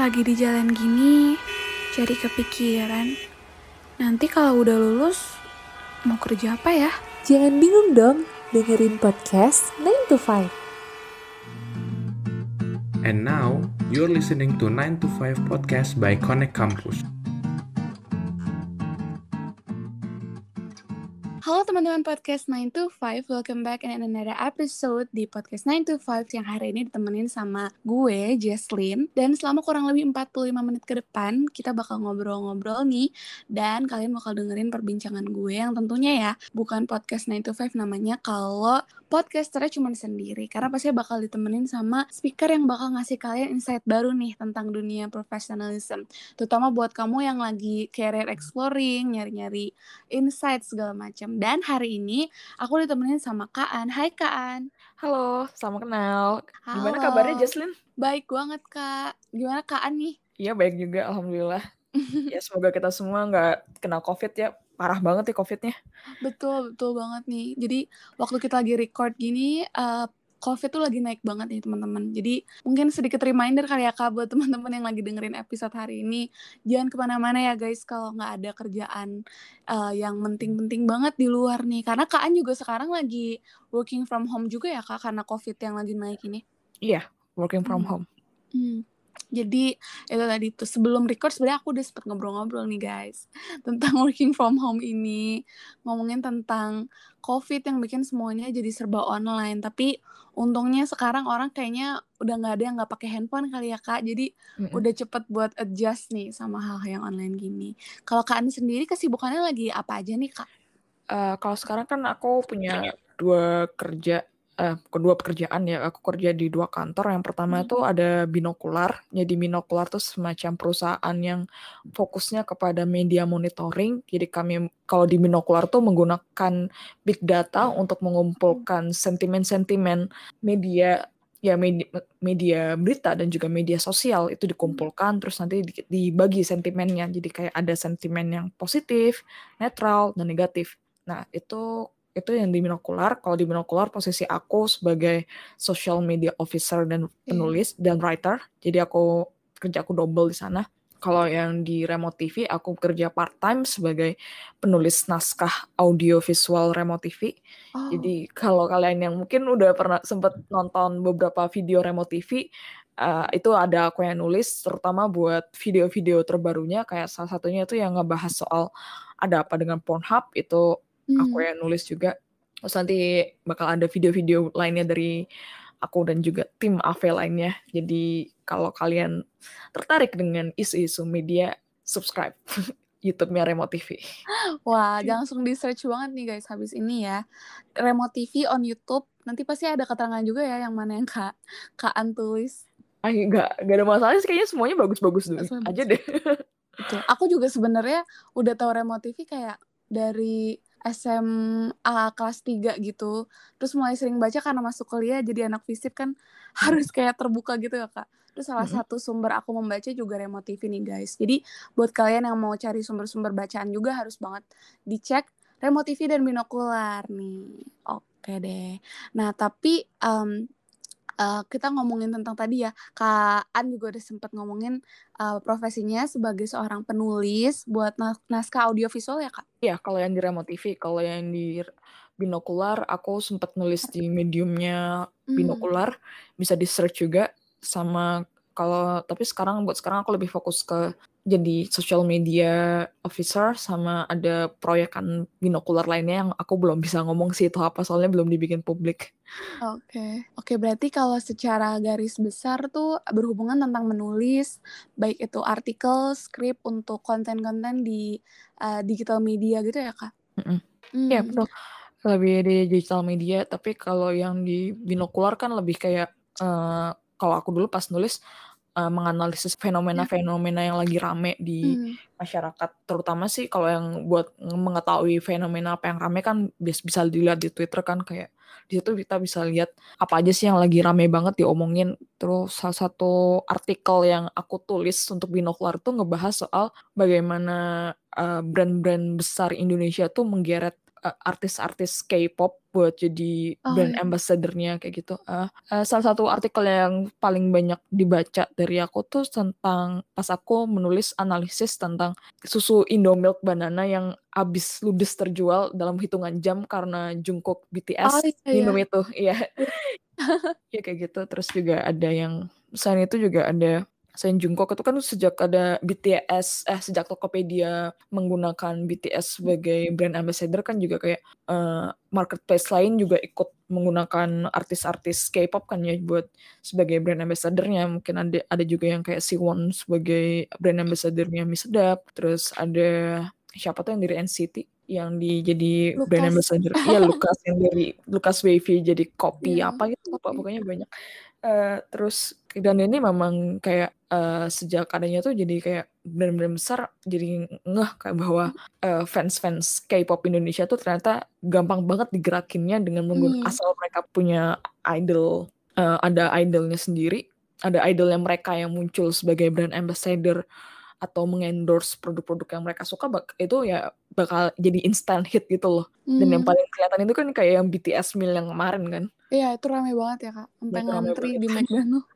Lagi di jalan gini, jadi kepikiran. Nanti kalau udah lulus, mau kerja apa ya? Jangan bingung dong, dengerin podcast 9 to 5. And now, you're listening to 9 to 5 podcast by Connect Campus. Halo teman-teman podcast 9 to 5, welcome back in another episode di podcast 9 to 5 yang hari ini ditemenin sama gue, Jesslyn. Dan selama kurang lebih 45 menit ke depan, kita bakal ngobrol-ngobrol nih. Dan kalian bakal dengerin perbincangan gue yang tentunya ya, bukan podcast 9 to 5 namanya kalau podcasternya cuma sendiri. Karena pasti bakal ditemenin sama speaker yang bakal ngasih kalian insight baru nih tentang dunia professionalism. Terutama buat kamu yang lagi career exploring, nyari-nyari insight segala macam. Dan hari ini aku ditemenin sama Kaan. Hai Kaan. Halo, sama kenal. Gimana Halo. kabarnya Jesslyn? Baik banget Kak. Gimana Kaan nih? Iya baik juga, alhamdulillah. ya semoga kita semua nggak kena covid ya. Parah banget ya covidnya. Betul, betul banget nih. Jadi waktu kita lagi record gini, uh, COVID tuh lagi naik banget nih teman-teman. Jadi mungkin sedikit reminder kali ya kak buat teman-teman yang lagi dengerin episode hari ini. Jangan ke mana-mana ya guys kalau nggak ada kerjaan uh, yang penting-penting banget di luar nih. Karena Kaan juga sekarang lagi working from home juga ya kak karena COVID yang lagi naik ini. Iya, working from Hmm. home. Hmm. Jadi itu tadi tuh sebelum record sebenarnya aku udah sempet ngobrol-ngobrol nih guys tentang working from home ini ngomongin tentang COVID yang bikin semuanya jadi serba online. Tapi untungnya sekarang orang kayaknya udah nggak ada yang nggak pakai handphone kali ya kak. Jadi Mm-mm. udah cepet buat adjust nih sama hal yang online gini. Kalau kak Ani sendiri kesibukannya lagi apa aja nih kak? Eh, kalau sekarang kan aku punya dua kerja, eh, kedua pekerjaan ya. Aku kerja di dua kantor. Yang pertama Hmm. itu ada Binokular. Jadi Binokular tuh semacam perusahaan yang fokusnya kepada media monitoring. Jadi kami kalau di Binokular tuh menggunakan big data untuk mengumpulkan sentimen-sentimen media ya media, media berita dan juga media sosial itu dikumpulkan terus nanti di- dibagi sentimennya. Jadi kayak ada sentimen yang positif, netral, dan negatif. Nah, itu itu yang di binokular. Kalau di binokular posisi aku sebagai social media officer dan penulis dan writer. Jadi aku kerja aku double di sana. Kalau yang di remote TV aku kerja part time sebagai penulis naskah audio visual remote TV. Oh, Jadi kalau kalian yang mungkin udah pernah sempat nonton beberapa video remote TV, eh, itu ada aku yang nulis, terutama buat video-video terbarunya, kayak salah satunya itu yang ngebahas soal ada apa dengan Pornhub, itu aku hmm. yang nulis juga. Terus nanti bakal ada video-video lainnya dari aku dan juga tim AV lainnya. Jadi kalau kalian tertarik dengan isu-isu media, subscribe YouTube-nya Remote TV. Wah, jangan langsung di search banget nih guys habis ini ya. Remote TV on YouTube. Nanti pasti ada keterangan juga ya yang mana yang Kak Kaan tulis. Ah, nggak nggak ada masalah sih kayaknya semuanya bagus-bagus dulu Semuanya aja bagus. deh. Betul. Aku juga sebenarnya udah tahu Remote TV kayak dari SMA kelas 3 gitu. Terus mulai sering baca karena masuk kuliah jadi anak fisip kan harus kayak terbuka gitu ya, Kak. Terus salah Mm-mm. satu sumber aku membaca juga Remote TV nih, guys. Jadi buat kalian yang mau cari sumber-sumber bacaan juga harus banget dicek Remote TV dan binokular nih. Oke deh. Nah, tapi em, eh, kita ngomongin tentang tadi ya, Kak An juga udah sempat ngomongin eh, profesinya sebagai seorang penulis buat nas- naskah audiovisual ya, Kak? Iya, kalau yang di Remote TV, kalau yang di binokular, aku sempat nulis di mediumnya Hmm. binokular, bisa di search juga sama kalau tapi sekarang buat sekarang aku lebih fokus ke jadi social media officer sama ada proyekan binokular lainnya yang aku belum bisa ngomong sih itu apa soalnya belum dibikin publik. Oke, oke berarti kalau secara garis besar tuh berhubungan tentang menulis, baik itu artikel, skrip untuk konten-konten di eh, digital media gitu ya, Kak? Hmm. Iya betul. Lebih di digital media, tapi kalau yang di binokular kan lebih kayak eh, kalau aku dulu pas nulis eh, menganalisis fenomena-fenomena yang lagi rame di Hmm. masyarakat, terutama sih kalau yang buat mengetahui fenomena apa yang rame kan bis- bisa dilihat di Twitter kan kayak di situ kita bisa lihat apa aja sih yang lagi rame banget diomongin. Terus salah satu artikel yang aku tulis untuk binokular tuh ngebahas soal bagaimana eh, brand-brand besar Indonesia tuh menggeret uh, artis-artis K-pop buat jadi Oh, brand iya. ambassador-nya kayak gitu. Uh, uh, salah satu artikel yang paling banyak dibaca dari aku tuh tentang pas aku menulis analisis tentang susu Indomilk Banana yang habis ludes terjual dalam hitungan jam karena Jungkook Oh, BTS iya iya. minum itu. Iya. Iya. Ya kayak gitu. Terus juga ada yang selain itu juga ada selain Jungkook itu kan sejak ada BTS eh sejak Tokopedia menggunakan BTS sebagai brand ambassador kan juga kayak uh, marketplace lain juga ikut menggunakan artis-artis K-pop kan ya buat sebagai brand ambassadornya. Mungkin ada ada juga yang kayak Siwon sebagai brand ambassadornya Miss Sedap terus ada siapa tuh yang dari NCT yang di jadi brand ambassador iya Lukas yang dari Lukas Wavy jadi kopi Iya, apa gitu kopi. pokoknya banyak Eh, terus dan ini memang kayak eh, sejak adanya tuh jadi kayak brand-brand besar jadi ngeh kayak bahwa eh, fans-fans K-pop Indonesia tuh ternyata gampang banget digerakinnya dengan menggunakan Hmm. asal mereka punya idol eh, ada idolnya sendiri ada idolnya mereka yang muncul sebagai brand ambassador atau mengendorse produk-produk yang mereka suka itu ya bakal jadi instant hit gitu loh dan yang Hmm. paling kelihatan itu kan kayak yang BTS Meal yang kemarin kan Iya, itu rame banget ya, Kak. Sampai ngantri di McDonald.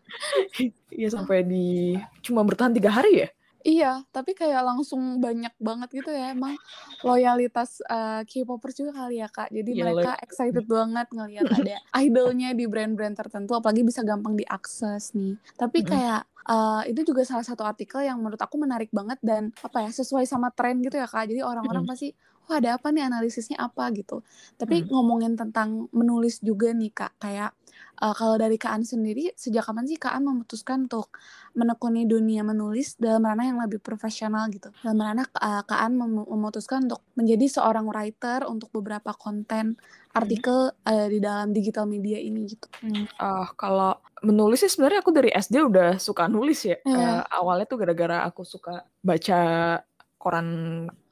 Iya sampai di cuma bertahan tiga hari ya? Iya, tapi kayak langsung banyak banget gitu ya. Emang loyalitas eh, K-popers juga kali ya, Kak. Jadi Iya, mereka excited banget ngelihat ada idolnya di brand-brand tertentu, apalagi bisa gampang diakses nih. Tapi kayak eh, itu juga salah satu artikel yang menurut aku menarik banget dan apa ya sesuai sama tren gitu ya, Kak. Jadi orang-orang pasti wah ada apa nih analisisnya apa gitu. Tapi Mm. ngomongin tentang menulis juga nih, Kak. Kayak eh, kalau dari Kak An sendiri, sejak kapan sih Kak An memutuskan untuk menekuni dunia menulis dalam ranah yang lebih profesional gitu. Dalam ranah uh, Kak An mem- memutuskan untuk menjadi seorang writer untuk beberapa konten artikel uh, di dalam digital media ini gitu. Hmm, ah, kalau menulis sih sebenarnya aku dari SD udah suka nulis ya. Iya. Eh, awalnya tuh gara-gara aku suka baca koran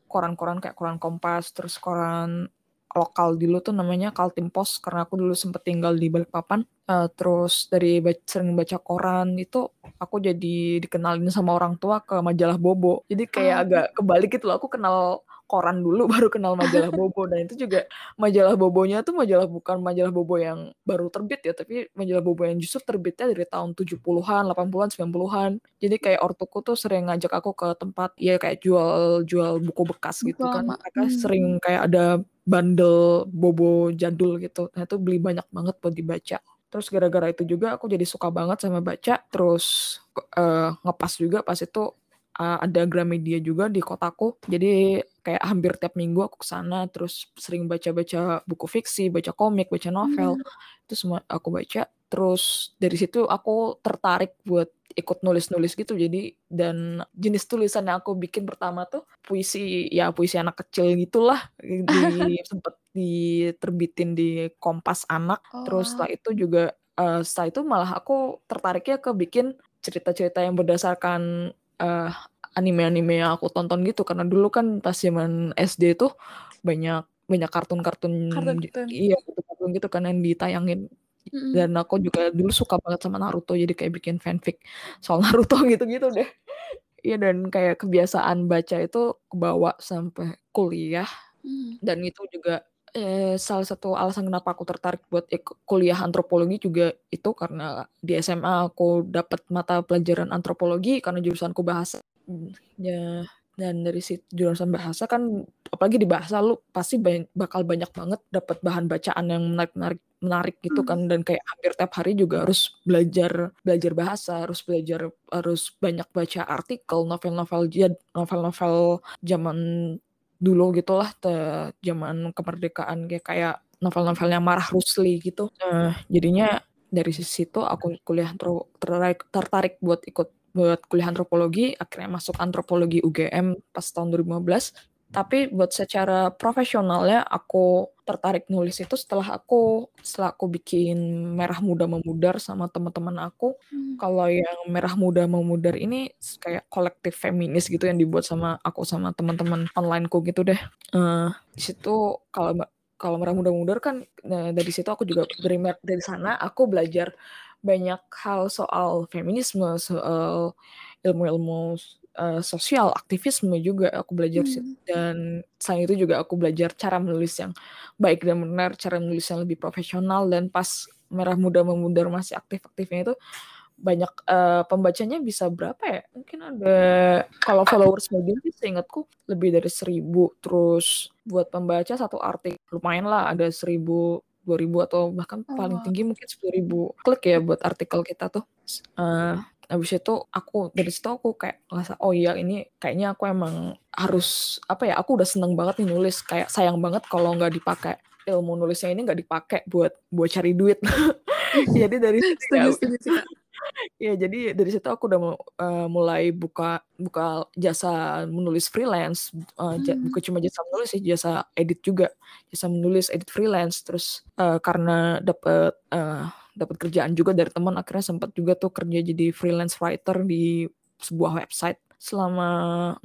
koran-koran kayak koran Kompas, terus koran lokal dulu tuh namanya Kaltim Post karena aku dulu sempet tinggal di Balikpapan. Eh, terus dari ba- sering baca koran itu aku jadi dikenalin sama orang tua ke majalah Bobo. Jadi kayak Ah. agak kebalik gitu loh. Aku kenal koran dulu baru kenal majalah Bobo dan itu juga majalah Bobonya tuh majalah bukan majalah Bobo yang baru terbit ya, tapi majalah Bobo yang justru terbitnya dari tahun 70-an, 80-an, 90-an. Jadi kayak ortuku tuh sering ngajak aku ke tempat ya kayak jual-jual buku bekas gitu kan. lama. Mereka Hmm. sering kayak ada bundle Bobo jadul gitu. Nah, itu beli banyak banget buat dibaca. Terus gara-gara itu juga aku jadi suka banget sama baca. Terus eh, ngepas juga pas itu uh, ada Gramedia juga di kotaku. Jadi kayak hampir tiap minggu aku ke sana terus sering baca-baca buku fiksi, baca komik, baca novel. Itu semua aku baca. Terus dari situ aku tertarik buat ikut nulis-nulis gitu. Jadi dan jenis tulisan yang aku bikin pertama tuh puisi ya puisi anak kecil gitulah di sempet diterbitin di Kompas Anak. Oh, Terus setelah itu juga eh, setelah itu malah aku tertariknya ke bikin cerita-cerita yang berdasarkan eh, anime-anime yang aku tonton gitu karena dulu kan pas zaman SD tuh banyak banyak kartun-kartun Kartun-kartun. iya kartun-kartun gitu kan yang ditayangin Dan aku juga dulu suka banget sama Naruto jadi kayak bikin fanfic soal Naruto gitu-gitu deh. Iya dan kayak kebiasaan baca itu kebawa sampai kuliah. Hmm. dan itu juga eh, salah satu alasan kenapa aku tertarik buat kuliah antropologi juga itu karena di SMA aku dapat mata pelajaran antropologi karena jurusanku bahasa. Ya dan dari situ jurusan bahasa kan apalagi di bahasa lu pasti banyak, bakal banyak banget dapat bahan bacaan yang menarik menarik gitu kan dan kayak hampir tiap hari juga harus belajar belajar bahasa harus belajar harus banyak baca artikel novel-novel jad novel-novel zaman dulu gitulah te- zaman kemerdekaan kayak kayak novel-novelnya Marah Rusli gitu. Nah, jadinya dari situ aku kuliah tertarik, tertarik buat ikut buat kuliah antropologi, akhirnya masuk antropologi UGM pas tahun 2015. Tapi buat secara profesionalnya aku tertarik nulis itu setelah aku setelah aku bikin Merah Muda Memudar sama teman-teman aku. Hmm. Kalau yang Merah Muda Memudar ini kayak kolektif feminis gitu yang dibuat sama aku sama teman-teman onlineku gitu deh. Eh di situ kalau kalau Merah Muda Memudar kan nah, dari situ aku juga dari dari sana aku belajar banyak hal soal feminisme, soal ilmu-ilmu uh, sosial, aktivisme juga aku belajar Hmm. dan selain itu juga aku belajar cara menulis yang baik dan benar, cara menulis yang lebih profesional dan pas Merah Muda Memudar masih aktif-aktifnya itu banyak uh, pembacanya bisa berapa ya? Mungkin ada kalau followers media sih seingatku lebih dari seribu. Terus buat pembaca satu artikel lumayan lah ada seribu dua ribu atau bahkan Oh, paling tinggi mungkin sepuluh ribu klik ya buat artikel kita tuh. Uh, habis itu aku dari situ aku kayak ngerasa oh iya ini kayaknya aku emang harus apa ya aku udah seneng banget nih nulis. Kayak sayang banget kalau nggak dipakai. Ilmu nulisnya ini nggak dipakai buat buat cari duit. Jadi dari situ ya Setuju, setuju ya jadi dari situ aku udah uh, mulai buka buka jasa menulis freelance. Uh, Hmm. bukan cuma jasa menulis sih jasa edit juga. Jasa menulis edit freelance. Terus uh, karena dapet uh, dapat kerjaan juga dari teman akhirnya sempat juga tuh kerja jadi freelance writer di sebuah website selama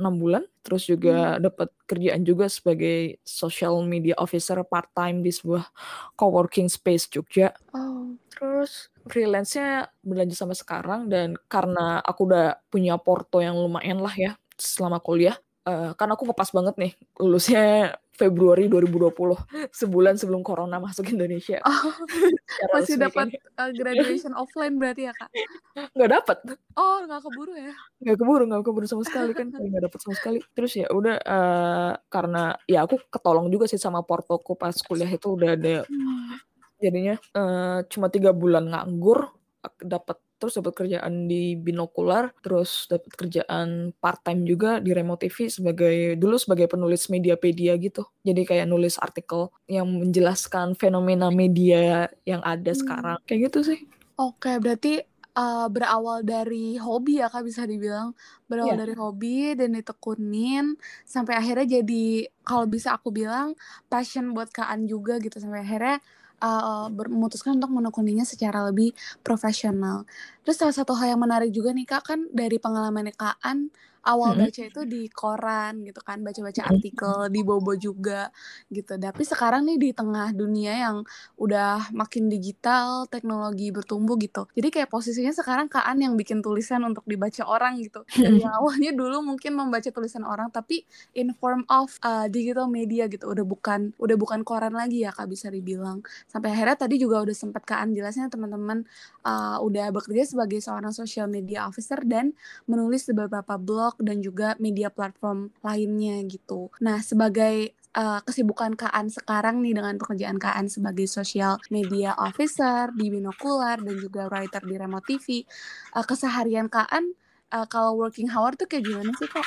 enam bulan terus juga dapat kerjaan juga sebagai social media officer part time di sebuah coworking space Jogja Oh. Terus freelance-nya berlanjut sampai sekarang dan karena aku udah punya porto yang lumayan lah ya selama kuliah. eh, kan aku ngepas banget nih lulusnya Februari 2020 sebulan sebelum corona masuk Indonesia. Oh, masih dapat uh, graduation offline berarti ya, Kak? nggak dapat Oh, nggak keburu ya? nggak keburu nggak keburu sama sekali kan nggak dapat sama sekali terus ya udah eh, karena ya aku ketolong juga sih sama portoku pas kuliah itu udah ada Hmm. jadinya eh, cuma tiga bulan nganggur dapat terus dapat kerjaan di binokular terus dapat kerjaan part time juga di Remo TV sebagai dulu sebagai penulis mediapedia gitu jadi kayak nulis artikel yang menjelaskan fenomena media yang ada Hmm. sekarang kayak gitu sih Oke, berarti uh, berawal dari hobi ya Kak bisa dibilang. Berawal Iya. dari hobi dan ditekunin sampai akhirnya jadi kalau bisa aku bilang passion buat Kak An juga gitu sampai akhirnya uh, ber- memutuskan untuk menekuninya secara lebih profesional. Terus salah satu hal yang menarik juga nih Kak kan dari pengalamannya Kak An awal Mm-mm. baca itu di koran gitu kan, baca-baca artikel di Bobo juga gitu. Tapi sekarang nih di tengah dunia yang udah makin digital, teknologi bertumbuh gitu. Jadi kayak posisinya sekarang Kak An yang bikin tulisan untuk dibaca orang gitu. Dari yang awalnya dulu mungkin membaca tulisan orang tapi in form of uh, digital media gitu. Udah bukan udah bukan koran lagi ya Kak bisa dibilang. Sampai akhirnya tadi juga udah sempat Kak An jelasnya teman-teman uh, udah bekerja sebagai seorang social media officer dan menulis beberapa blog dan juga media platform lainnya gitu. Nah, sebagai uh, kesibukan Kaan sekarang nih dengan pekerjaan Kaan sebagai social media officer di Binokular dan juga writer di Remo TV, uh, keseharian Kaan uh, kalau working hour tuh kayak gimana sih kak?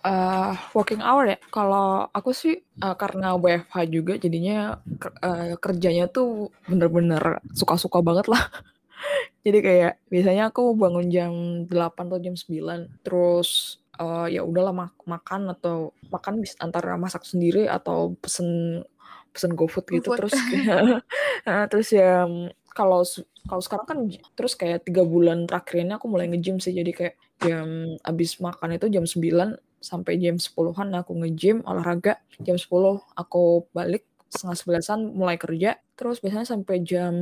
Eh, working hour ya kalau aku sih eh, karena WFH juga jadinya eh, kerjanya tuh bener-bener suka-suka banget lah jadi kayak biasanya aku bangun jam 8 atau jam 9 terus eh, ya udahlah mak- makan atau makan bisa antara masak sendiri atau pesen pesen GoFood gitu terus kayak terus ya kalau kalau sekarang kan terus kayak tiga bulan terakhir ini aku mulai nge-gym sih. Jadi kayak jam abis makan itu jam 9 sampai jam 10-an aku nge-gym olahraga jam 10 aku balik setengah sebelasan mulai kerja terus biasanya sampai jam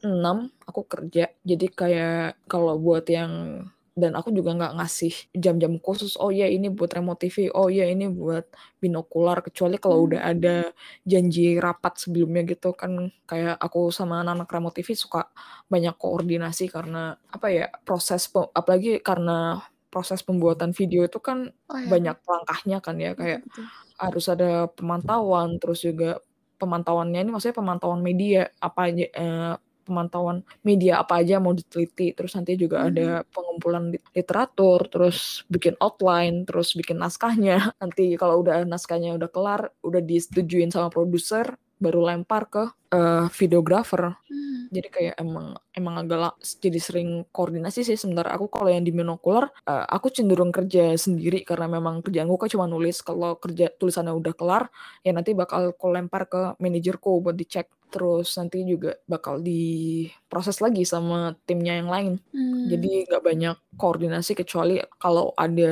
6 aku kerja jadi kayak kalau buat yang dan aku juga nggak ngasih jam-jam khusus oh ya ini buat remote TV oh ya ini buat binokular kecuali kalau Hmm. udah ada janji rapat sebelumnya gitu kan kayak aku sama anak-anak remote TV suka banyak koordinasi karena apa ya proses apalagi karena proses pembuatan video itu kan Oh ya, banyak langkahnya kan ya kayak betul. harus ada pemantauan terus juga pemantauannya ini maksudnya pemantauan media apa aja eh, pemantauan media apa aja mau diteliti terus nanti juga Hmm. ada pengumpulan lit- literatur terus bikin outline terus bikin naskahnya nanti kalau udah naskahnya udah kelar udah disetujuin sama produser baru lempar ke eh, videographer. Hmm. jadi kayak emang emang agak jadi sering koordinasi sih sebentar. Aku kalau yang di binokular eh, aku cenderung kerja sendiri karena memang kerjaanku kan cuma nulis. Kalau kerja tulisannya udah kelar ya nanti bakal aku lempar ke manajerku buat dicek. Terus nanti juga bakal diproses lagi sama timnya yang lain. Hmm. jadi nggak banyak koordinasi kecuali kalau ada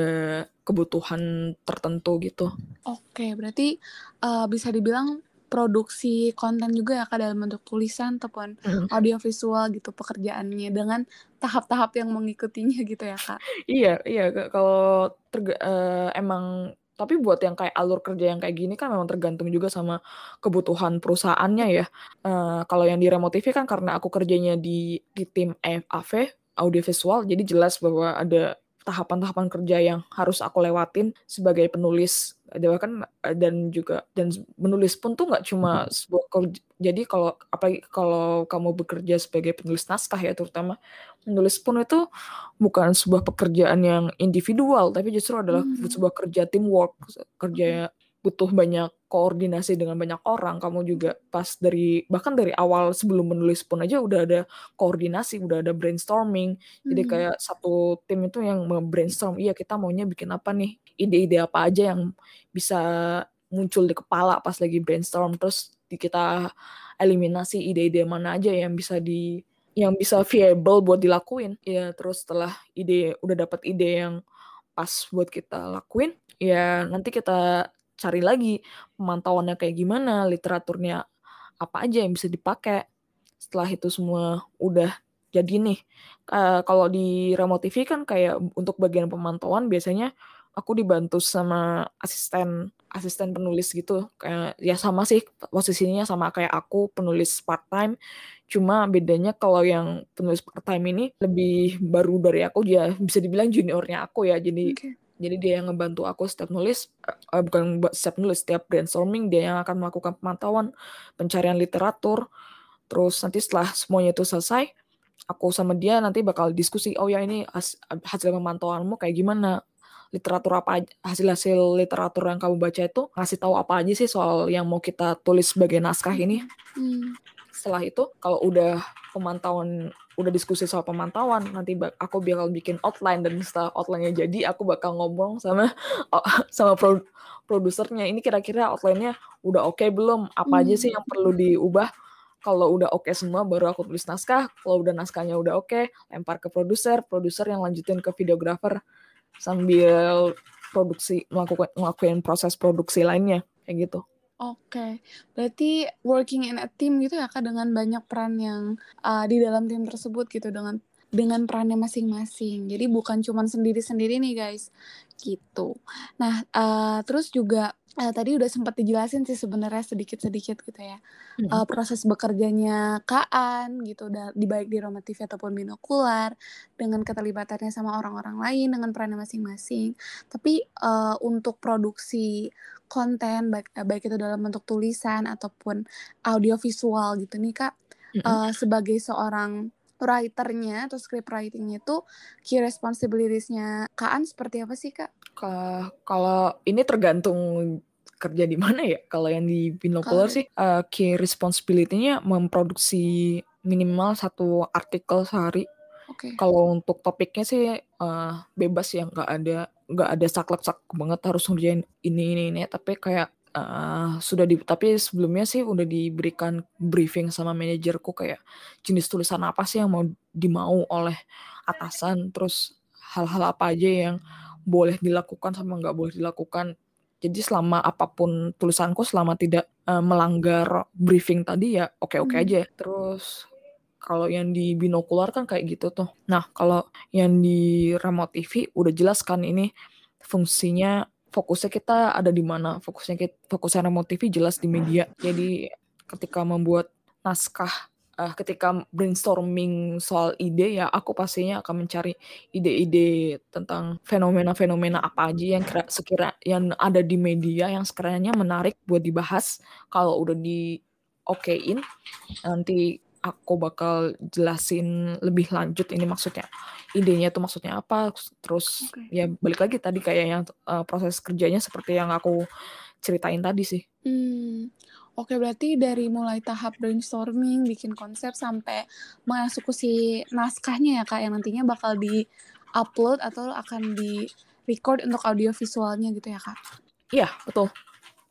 kebutuhan tertentu gitu. Oke, berarti uh, bisa dibilang produksi konten juga ya kak dalam bentuk tulisan ataupun Mhm. audiovisual gitu pekerjaannya dengan tahap-tahap yang mengikutinya gitu ya kak. Iya iya kalau eee, emang tapi buat yang kayak alur kerja yang kayak gini kan memang tergantung juga sama kebutuhan perusahaannya ya. Eee, kalau yang di Remote TV kan karena aku kerjanya di di tim AV, audiovisual, jadi jelas bahwa ada tahapan-tahapan kerja yang harus aku lewatin sebagai penulis. Ada kan dan juga dan menulis pun tuh nggak cuma sebuah kerj jadi kalau apalagi kalau kamu bekerja sebagai penulis naskah ya terutama, menulis pun itu bukan sebuah pekerjaan yang individual, tapi justru adalah Mmm. sebuah kerja teamwork, kerja butuh banyak koordinasi dengan banyak orang. Kamu juga pas dari bahkan dari awal sebelum menulis pun aja udah ada koordinasi, udah ada brainstorming. Jadi Mmm. kayak satu tim itu yang me-brainstorm, "Iya kita maunya bikin apa nih? Ide-ide apa aja yang bisa muncul di kepala pas lagi brainstorm." Terus kita eliminasi ide-ide mana aja yang bisa di yang bisa viable buat dilakuin. Ya terus setelah ide udah dapat ide yang pas buat kita lakuin, ya nanti kita cari lagi pemantauannya kayak gimana, literaturnya apa aja yang bisa dipakai. Setelah itu semua udah jadi nih, eee, kalau di Remote TV kan kayak untuk bagian pemantauan biasanya aku dibantu sama asisten asisten penulis gitu, kayak ya sama sih posisinya sama kayak aku penulis part-time, cuma bedanya kalau yang penulis part-time ini lebih baru dari aku, ya bisa dibilang juniornya aku ya. Jadi Oke. Jadi dia yang ngebantu aku setiap nulis, eee, bukan setiap nulis, setiap brainstorming dia yang akan melakukan pemantauan, pencarian literatur, terus nanti setelah semuanya itu selesai, aku sama dia nanti bakal diskusi, "Oh ya ini has hasil pemantauanmu kayak gimana? Literatur apa aj hasil-hasil literatur yang kamu baca itu ngasih tahu apa aja sih soal yang mau kita tulis sebagai naskah ini?" Mmm. Setelah itu kalau udah pemantauan udah diskusi soal pemantauan, nanti aku bakal bikin outline dan setelah outline-nya jadi, aku bakal ngomong sama o sama pro produsernya, "Ini kira-kira outline-nya udah oke belum? Apa aja sih Mmm. yang perlu diubah?" Kalau udah oke semua baru aku tulis naskah, kalau udah naskahnya udah oke, lempar ke produser, produser yang lanjutin ke videographer, sambil produksi melakukan ngelakuin proses produksi lainnya, kayak gitu. Oke, berarti working in a team gitu ya Kak, dengan banyak peran yang, eee, di dalam tim tersebut gitu, dengan dengan perannya masing-masing. Jadi bukan cuman sendiri-sendiri nih guys, gitu. Nah, eee, terus juga, eee, tadi udah sempet dijelasin sih sebenarnya sedikit-sedikit gitu ya, Mhm. eee, proses bekerjanya Kak An gitu, di baik di TV ataupun Binokular, dengan keterlibatannya sama orang-orang lain, dengan perannya masing-masing. Tapi, eee, untuk produksi konten baik eee, baik itu dalam bentuk tulisan ataupun audiovisual gitu nih Kak, Mhm. eee, sebagai seorang writer-nya atau script writing-nya itu key responsibilities-nya Kak An seperti apa sih Kak? Ka kalau ini tergantung kerja di mana ya, kalau yang di Binokular Kalau sih, eee, key responsibility-nya memproduksi minimal 1 artikel sehari. Oke. Kalau untuk topiknya sih, eee, bebas ya, nggak ada nggak ada saklek-saklek banget harus ngerjain ini ini ini, tapi kayak, eee, sudah di tapi sebelumnya sih udah diberikan briefing sama manajerku kayak jenis tulisan apa sih yang mau dimau oleh atasan, terus hal-hal apa aja yang boleh dilakukan sama nggak boleh dilakukan. Jadi selama apa pun tulisanku selama tidak, eee, melanggar briefing tadi ya oke-oke Mmm. aja. Terus kalau yang di Binokular kan kayak gitu tuh. Nah, kalau yang di Remote TV udah jelas kan ini fungsinya fokusnya kita ada di mana, fokusnya kit fokusnya Remote TV jelas di media. Jadi ketika membuat naskah, eee, ketika brainstorming soal ide ya aku pastinya akan mencari ide-ide tentang fenomena-fenomena apa aja yang kira sekira yang ada di media yang sekiranya menarik buat dibahas. Kalau udah diokein, nanti aku bakal jelasin lebih lanjut ini maksudnya idenya itu maksudnya apa, terus Oke. ya balik lagi tadi kayak yang, eee, proses kerjanya seperti yang aku ceritain tadi sih. Mmm, oke berarti dari mulai tahap brainstorming, bikin konsep, sampai mengeksekusi naskahnya ya Kak, yang nantinya bakal di-upload atau akan di-record untuk audio visualnya gitu ya Kak? Iya, betul.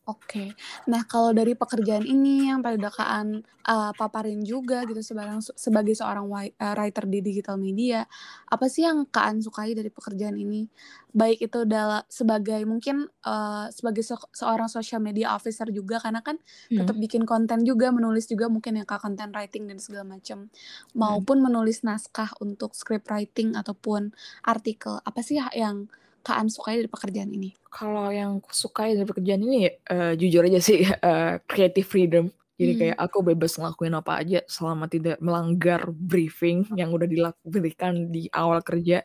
Oke. Nah, kalau dari pekerjaan ini yang pada Kakak uh, paparin juga gitu sebarang sebagai seorang writer di digital media, apa sih yang Kak sukai dari pekerjaan ini? Baik itu dalam sebagai mungkin uh, sebagai se seorang social media officer juga karena kan hmm. tetap bikin konten juga, menulis juga mungkin yang Kak content writing dan segala macam. Maupun hmm. menulis naskah untuk script writing ataupun artikel. Apa sih yang Kak An sukai dari pekerjaan ini? Kalau yang suka dari pekerjaan ini, uh, jujur aja sih, uh, creative freedom. Jadi hmm. kayak aku bebas ngelakuin apa aja selama tidak melanggar briefing yang udah diberikan di awal kerja.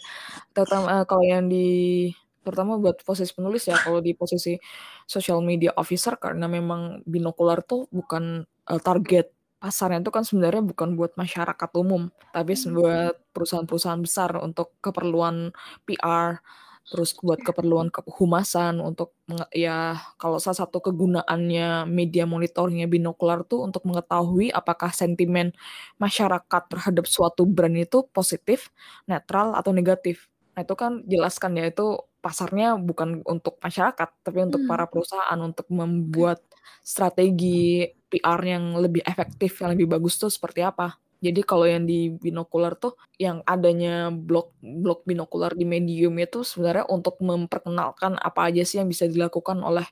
Terutama uh, kalau yang di terutama buat posisi penulis ya, kalau di posisi social media officer karena memang binokular tuh bukan uh, target pasarnya itu kan sebenarnya bukan buat masyarakat umum, tapi hmm. buat perusahaan-perusahaan besar untuk keperluan PR terus buat keperluan kehumasan untuk ya kalau salah satu kegunaannya media monitornya binokular tuh untuk mengetahui apakah sentimen masyarakat terhadap suatu brand itu positif, netral atau negatif. Nah, itu kan jelaskan ya itu pasarnya bukan untuk masyarakat tapi untuk hmm. para perusahaan untuk membuat strategi PR yang lebih efektif, yang lebih bagus tuh seperti apa. Jadi kalau yang di binokular tuh yang adanya blok blok binokular di medium itu sebenarnya untuk memperkenalkan apa aja sih yang bisa dilakukan oleh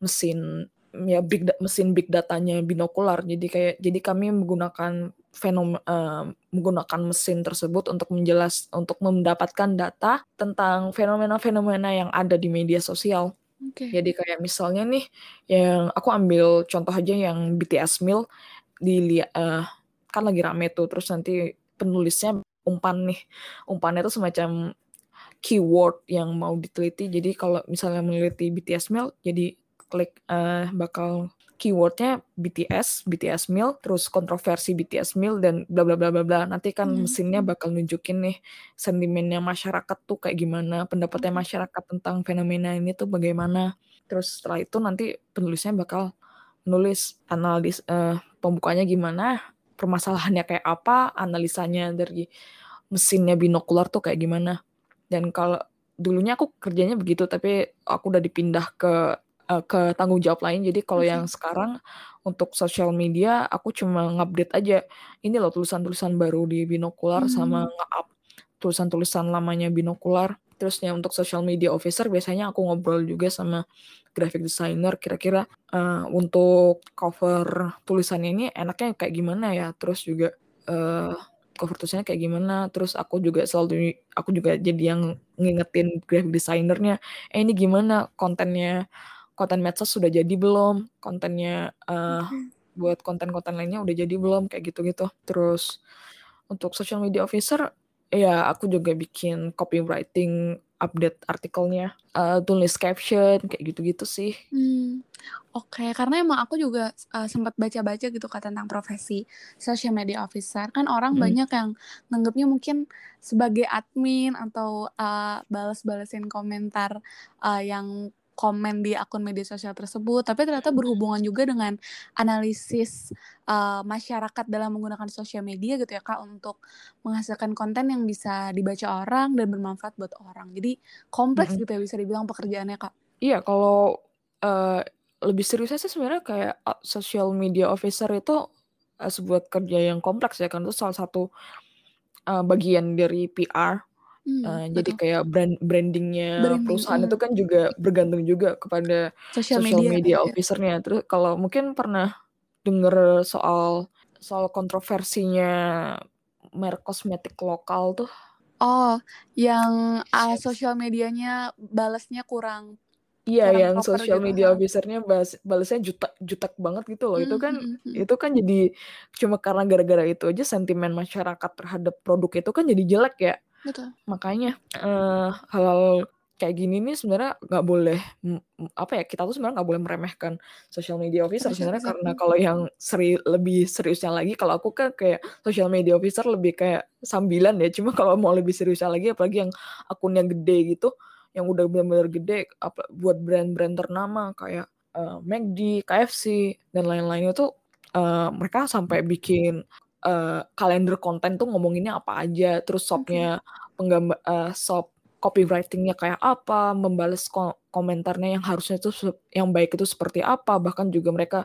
mesin ya big mesin big datanya binokular. Jadi kayak jadi kami menggunakan fenom uh, menggunakan mesin tersebut untuk menjelas untuk mendapatkan data tentang fenomena-fenomena yang ada di media sosial. Okay. Jadi kayak misalnya nih yang aku ambil contoh aja yang BTS Meal di uh, kan lagi rame tuh terus nanti penulisnya umpan nih umpannya tuh semacam keyword yang mau diteliti jadi kalau misalnya meneliti BTS Meal jadi klik uh, bakal keywordnya BTS, BTS Meal, terus kontroversi BTS Meal dan bla bla bla bla bla. Nanti kan hmm. mesinnya bakal nunjukin nih sentimennya masyarakat tuh kayak gimana, pendapatnya hmm. masyarakat tentang fenomena ini tuh bagaimana. Terus setelah itu nanti penulisnya bakal nulis analis uh, pembukanya gimana, permasalahannya kayak apa, analisanya dari mesinnya binokular tuh kayak gimana. Dan kalau dulunya aku kerjanya begitu, tapi aku udah dipindah ke uh, ke tanggung jawab lain. Jadi kalau yang sekarang untuk sosial media aku cuma ngupdate aja. Ini loh tulisan-tulisan baru di binokular hmm. sama nge-up tulisan-tulisan lamanya binokular. Terusnya untuk social media officer biasanya aku ngobrol juga sama graphic designer kira-kira uh, untuk cover tulisannya ini enaknya kayak gimana ya? Terus juga uh, cover tulisannya kayak gimana? Terus aku juga selalu aku juga jadi yang ngingetin graphic designernya eh ini gimana? Kontennya konten medsos sudah jadi belum? Kontennya uh, buat konten-konten lainnya udah jadi belum? Kayak gitu-gitu. Terus untuk social media officer ya aku juga bikin copywriting update artikelnya, uh, tulis caption kayak gitu-gitu sih. Hmm, oke, karena emang aku juga uh, sempat baca-baca gitu kan tentang profesi social media officer. Kan orang hmm. banyak yang nanggapnya mungkin sebagai admin atau uh, balas-balasin komentar uh, yang komen di akun media sosial tersebut, tapi ternyata berhubungan juga dengan analisis uh, masyarakat dalam menggunakan sosial media gitu ya kak untuk menghasilkan konten yang bisa dibaca orang dan bermanfaat buat orang. Jadi kompleks mm -hmm. gitu ya bisa dibilang pekerjaannya kak. Iya kalau uh, lebih seriusnya sih sebenarnya kayak social media officer itu uh, sebuah kerja yang kompleks ya kan itu salah satu uh, bagian dari PR Hmm, uh, jadi kayak brand brandingnya Branding, perusahaan itu kan juga bergantung juga kepada social social media media officer-nya. Terus kalau mungkin pernah denger soal soal kontroversinya merek kosmetik lokal tuh. Oh, yang, uh, sosial medianya balasnya kurang Iya, yang social gitu media officer-nya balas balasnya jutak banget gitu loh. Itu kan hmm, hmm. itu kan jadi cuma karena gara-gara itu aja sentimen masyarakat terhadap produk itu kan jadi jelek ya. Betul. Makanya, uh, hal-hal kayak gini nih sebenarnya nggak boleh, apa ya, kita tuh sebenarnya nggak boleh meremehkan social media officer sebenarnya karena kalau yang seri lebih seriusnya lagi kalau aku kan kayak social media officer lebih kayak sambilan ya, cuma kalau mau lebih seriusnya lagi apalagi yang akunnya gede gitu, yang udah benar-benar gede apa buat brand-brand ternama kayak, uh, McD, KFC, dan lain-lain itu, uh, mereka sampai bikin uh, kalender konten tuh ngomonginnya apa aja, terus shopnya penggambar uh, shop copywritingnya kayak apa, membalas ko komentarnya yang harusnya itu yang baik itu seperti apa, bahkan juga mereka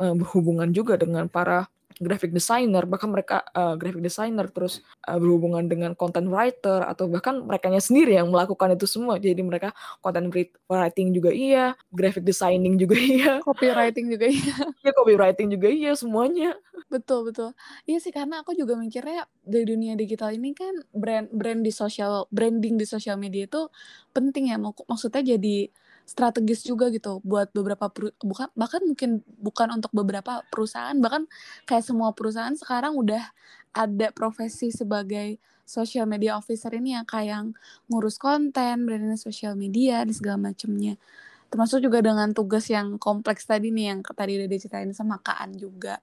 uh, berhubungan juga dengan para graphic designer bahkan mereka uh, graphic designer terus uh, berhubungan dengan content writer atau bahkan mereka sendiri yang melakukan itu semua. Jadi mereka content writing juga iya graphic designing juga iya. Copywriting juga iya. Ya copywriting juga iya semuanya. Betul betul. Iya sih karena aku juga mikirnya dari dunia digital ini kan brand brand di sosial branding di sosial media itu penting ya. Maksudnya jadi strategis juga gitu buat beberapa bukan bahkan mungkin bukan untuk beberapa perusahaan bahkan kayak semua perusahaan sekarang udah ada profesi sebagai social media officer ini yang kayak ngurus konten, branding sosial media dan segala macamnya termasuk juga dengan tugas yang kompleks tadi nih yang tadi udah diceritain sama Kaan juga.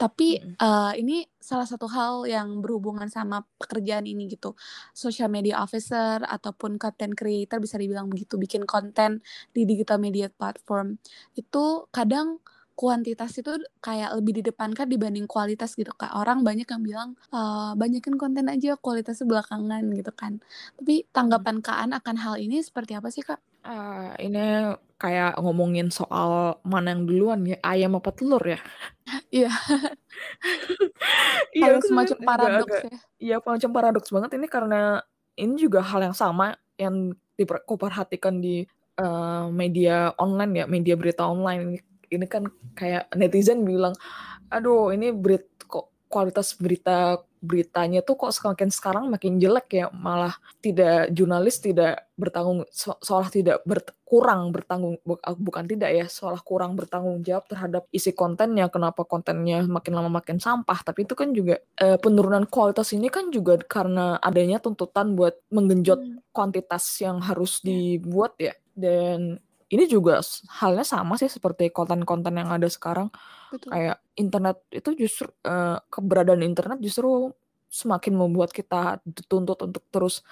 Tapi mm. uh, ini salah satu hal yang berhubungan sama pekerjaan ini gitu. Social media officer ataupun content creator bisa dibilang begitu bikin konten di digital media platform. Itu kadang kuantitas itu kayak lebih didepankan dibanding kualitas gitu kak. Orang banyak yang bilang e, banyakin konten aja kualitasnya belakangan gitu kan. Tapi tanggapan Kaan akan hal ini seperti apa sih kak? Uh, ini kayak ngomongin soal mana yang duluan ya, ayam apa telur ya? Iya. Iya, Kayak semacam paradoks ya. Iya, semacam paradoks banget ini karena ini juga hal yang sama yang diperhatikan di uh, media online ya, media berita online ini. Ini kan kayak netizen bilang, aduh ini berit kok kualitas berita beritanya tuh kok semakin sekarang makin jelek ya malah tidak jurnalis tidak bertanggung seolah tidak berkurang bertanggung ah, bukan tidak ya seolah kurang bertanggung jawab terhadap isi kontennya kenapa kontennya makin lama makin sampah tapi itu kan juga eh, penurunan kualitas ini kan juga karena adanya tuntutan buat menggenjot hmm. kuantitas yang harus iya. dibuat ya dan ini juga halnya sama sih seperti konten-konten yang ada sekarang. Betul. Kayak internet itu justru uh, keberadaan internet justru semakin membuat kita dituntut untuk terus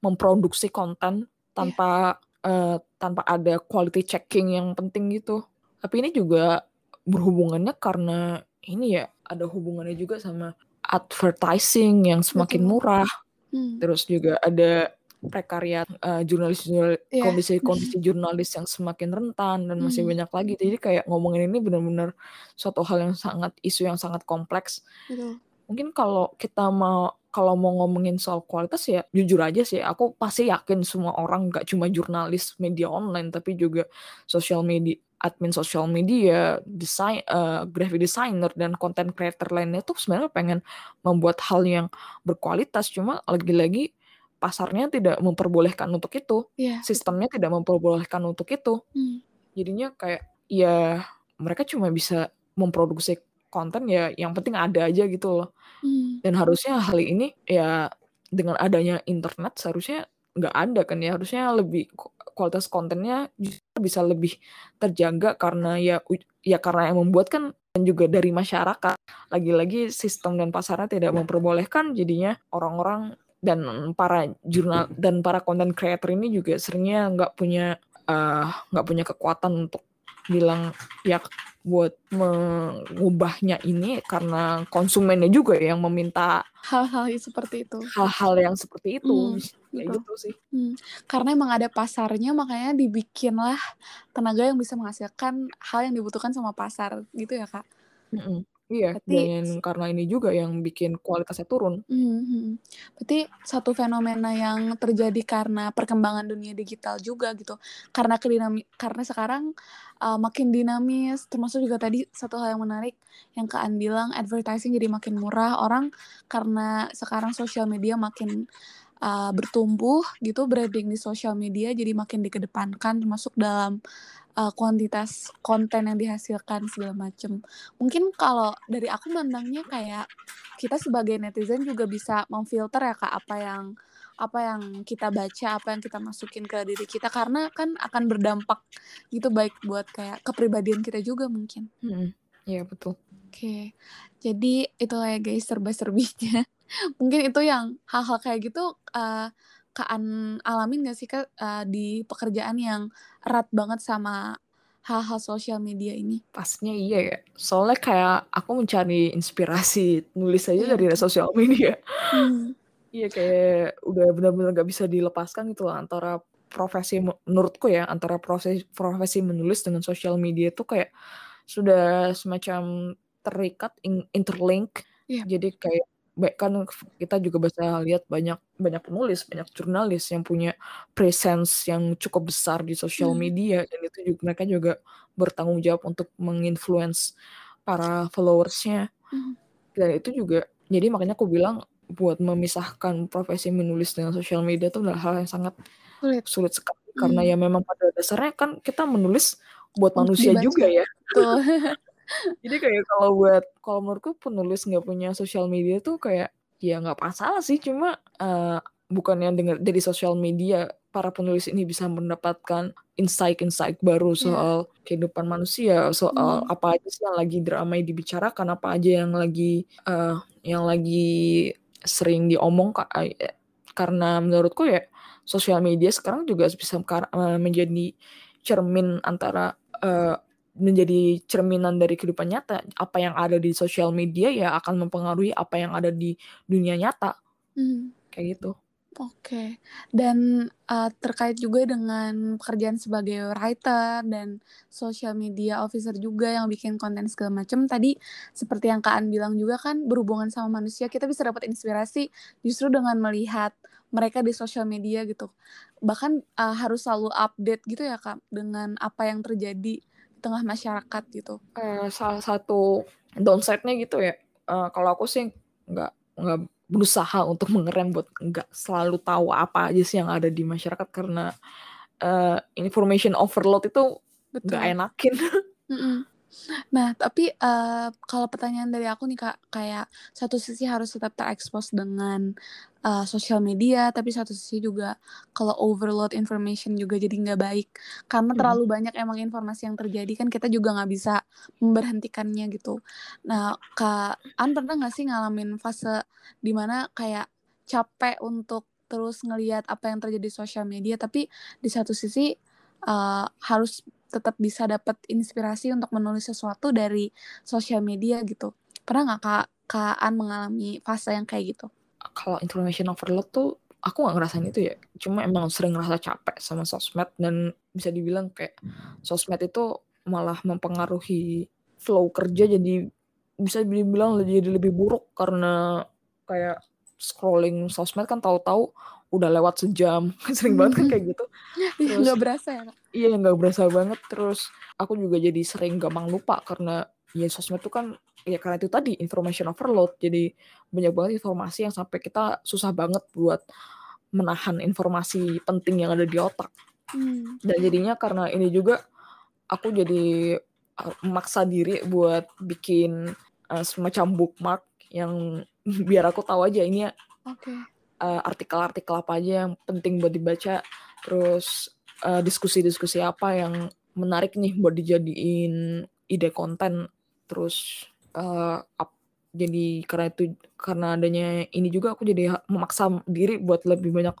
memproduksi konten tanpa yeah. uh, tanpa ada quality checking yang penting gitu. Tapi ini juga berhubungannya karena ini ya ada hubungannya juga sama advertising yang semakin Betul. murah. Hmm. Terus juga ada prekariat uh, jurnalis jurnalis yeah. kondisi kondisi jurnalis yang semakin rentan dan masih mm. banyak lagi jadi kayak ngomongin ini benar-benar suatu hal yang sangat isu yang sangat kompleks mm. mungkin kalau kita mau kalau mau ngomongin soal kualitas ya jujur aja sih aku pasti yakin semua orang nggak cuma jurnalis media online tapi juga sosial media admin sosial media, desain, uh, graphic designer dan content creator lainnya tuh sebenarnya pengen membuat hal yang berkualitas. Cuma lagi-lagi pasarnya tidak memperbolehkan untuk itu, yeah. sistemnya tidak memperbolehkan untuk itu. Hmm. Jadinya kayak ya mereka cuma bisa memproduksi konten ya yang penting ada aja gitu loh. Hmm. Dan harusnya hal ini ya dengan adanya internet seharusnya nggak ada kan ya harusnya lebih kualitas kontennya bisa lebih terjaga karena ya ya karena yang membuat kan dan juga dari masyarakat lagi-lagi sistem dan pasarnya tidak memperbolehkan jadinya orang-orang dan para jurnal dan para content creator ini juga seringnya nggak punya eh, nggak uh, punya kekuatan untuk bilang ya buat mengubahnya ini karena konsumennya juga yang meminta hal-hal seperti itu hal-hal yang seperti itu hmm, kayak gitu. sih hmm. karena emang ada pasarnya makanya dibikinlah tenaga yang bisa menghasilkan hal yang dibutuhkan sama pasar gitu ya kak mm -mm. Iya, Berarti dan karena ini juga yang bikin kualitasnya turun. Mhm. Berarti satu fenomena yang terjadi karena perkembangan dunia digital juga gitu. Karena kedinami karena sekarang uh, makin dinamis, termasuk juga tadi satu hal yang menarik yang Kak An bilang advertising jadi makin murah. Orang karena sekarang sosial media makin uh, bertumbuh gitu, branding di sosial media jadi makin dikedepankan termasuk dalam uh, kuantitas konten yang dihasilkan segala macem. Mungkin kalau dari aku mandangnya kayak kita sebagai netizen juga bisa memfilter ya kak apa yang apa yang kita baca, apa yang kita masukin ke diri kita karena kan akan berdampak gitu baik buat kayak kepribadian kita juga mungkin. Hmm, iya betul. Oke, jadi itulah ya guys serba-serbinya. mungkin itu yang hal-hal kayak gitu uh, Kaan alamin gak sih Kak uh, di pekerjaan yang erat banget sama hal-hal sosial media ini? Pastinya iya ya. Soalnya kayak aku mencari inspirasi nulis aja yeah. dari sosial media. Hmm. Iya kayak udah benar-benar gak bisa dilepaskan gitu lah antara profesi menurutku ya antara profesi profesi menulis dengan sosial media itu kayak sudah semacam terikat interlink. Iya. Jadi kayak kan kita juga bisa lihat banyak banyak penulis, banyak jurnalis yang punya presence yang cukup besar di sosial Hmm. media dan itu juga mereka juga bertanggung jawab untuk menginfluence para followersnya. Mhm. Dan itu juga jadi makanya aku bilang buat memisahkan profesi menulis dengan sosial media itu adalah hal yang sangat Sulit. sulit sekali karena Hmm. ya memang pada dasarnya kan kita menulis buat manusia dibaca. juga ya. Betul. Jadi kayak kalau buat kalau menurutku penulis nggak punya sosial media tuh kayak ya nggak masalah sih cuma uh, bukan yang dengar dari sosial media para penulis ini bisa mendapatkan insight-insight baru Iya. soal kehidupan manusia, soal Hmm. apa aja sih yang lagi ramai dibicarakan, apa aja yang lagi uh, yang lagi sering diomong karena menurutku ya sosial media sekarang juga bisa menjadi cermin antara uh, menjadi cerminan dari kehidupan nyata. Apa yang ada di sosial media ya akan mempengaruhi apa yang ada di dunia nyata. Hmm. Kayak gitu. Oke. Dan uh, terkait juga dengan pekerjaan sebagai writer dan social media officer juga yang bikin konten segala macam. Tadi seperti yang Kak An bilang juga kan berhubungan sama manusia, kita bisa dapat inspirasi justru dengan melihat mereka di sosial media gitu. Bahkan uh, harus selalu update gitu ya Kak dengan apa yang terjadi di tengah masyarakat gitu. Uh, salah satu downside-nya gitu ya. Uh, kalau aku sih nggak nggak berusaha untuk mengerem buat nggak selalu tahu apa aja sih yang ada di masyarakat karena uh, information overload itu nggak enakin. Mm -mm. Nah, tapi uh, kalau pertanyaan dari aku nih Kak, kayak satu sisi harus tetap terekspos dengan uh, sosial media, tapi satu sisi juga kalau overload information juga jadi nggak baik. Karena Hmm. terlalu banyak emang informasi yang terjadi kan kita juga nggak bisa memberhentikannya gitu. Nah, Kak An pernah nggak sih ngalamin fase di mana kayak capek untuk terus ngelihat apa yang terjadi di sosial media, tapi di satu sisi uh, harus tetap bisa dapat inspirasi untuk menulis sesuatu dari sosial media gitu. Pernah nggak kak Kak An mengalami fase yang kayak gitu? Kalau information overload tuh aku nggak ngerasain itu ya. Cuma emang sering ngerasa capek sama sosmed dan bisa dibilang kayak sosmed itu malah mempengaruhi flow kerja jadi bisa dibilang jadi lebih buruk karena kayak scrolling sosmed kan tahu-tahu udah lewat sejam sering banget kan kayak gitu terus nggak berasa ya? Iya nggak berasa banget. Terus aku juga jadi sering gampang lupa karena ya sosmed itu kan ya karena itu tadi information overload. Jadi banyak banget informasi yang sampai kita susah banget buat menahan informasi penting yang ada di otak. Hmm. dan jadinya karena ini juga aku jadi memaksa diri buat bikin uh, semacam bookmark yang biar aku tahu aja ini ya okay uh, artikel-artikel apa aja yang penting buat dibaca, terus uh, diskusi-diskusi apa yang menarik nih buat dijadiin ide konten, terus uh, up, jadi karena itu karena adanya ini juga aku jadi memaksa diri buat lebih banyak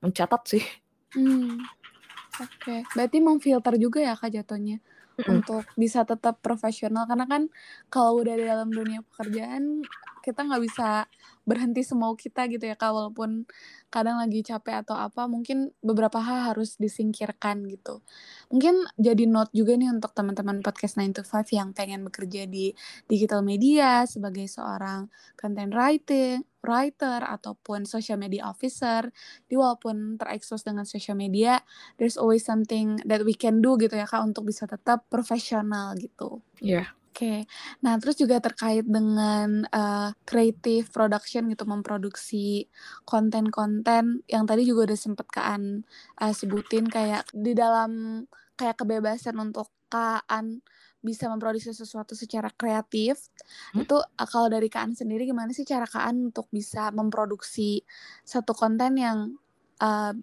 mencatat sih. Hmm. Oke, okay. berarti memfilter juga ya kak jatuhnya mm-hmm. untuk bisa tetap profesional karena kan kalau udah di dalam dunia pekerjaan kita nggak bisa berhenti semau kita gitu ya kak walaupun kadang lagi capek atau apa mungkin beberapa hal harus disingkirkan gitu mungkin jadi note juga nih untuk teman-teman podcast 9 to 5 yang pengen bekerja di digital media sebagai seorang content writing writer ataupun social media officer di walaupun terekspos dengan social media there's always something that we can do gitu ya kak untuk bisa tetap profesional gitu Iya. Yeah. Oke, okay. nah terus juga terkait dengan uh, creative production gitu, memproduksi konten-konten yang tadi juga udah sempet Kaan uh, sebutin kayak di dalam kayak kebebasan untuk Kaan bisa memproduksi sesuatu secara kreatif. Hmm? Itu uh, kalau dari Kaan sendiri gimana sih cara Kaan untuk bisa memproduksi satu konten yang uh,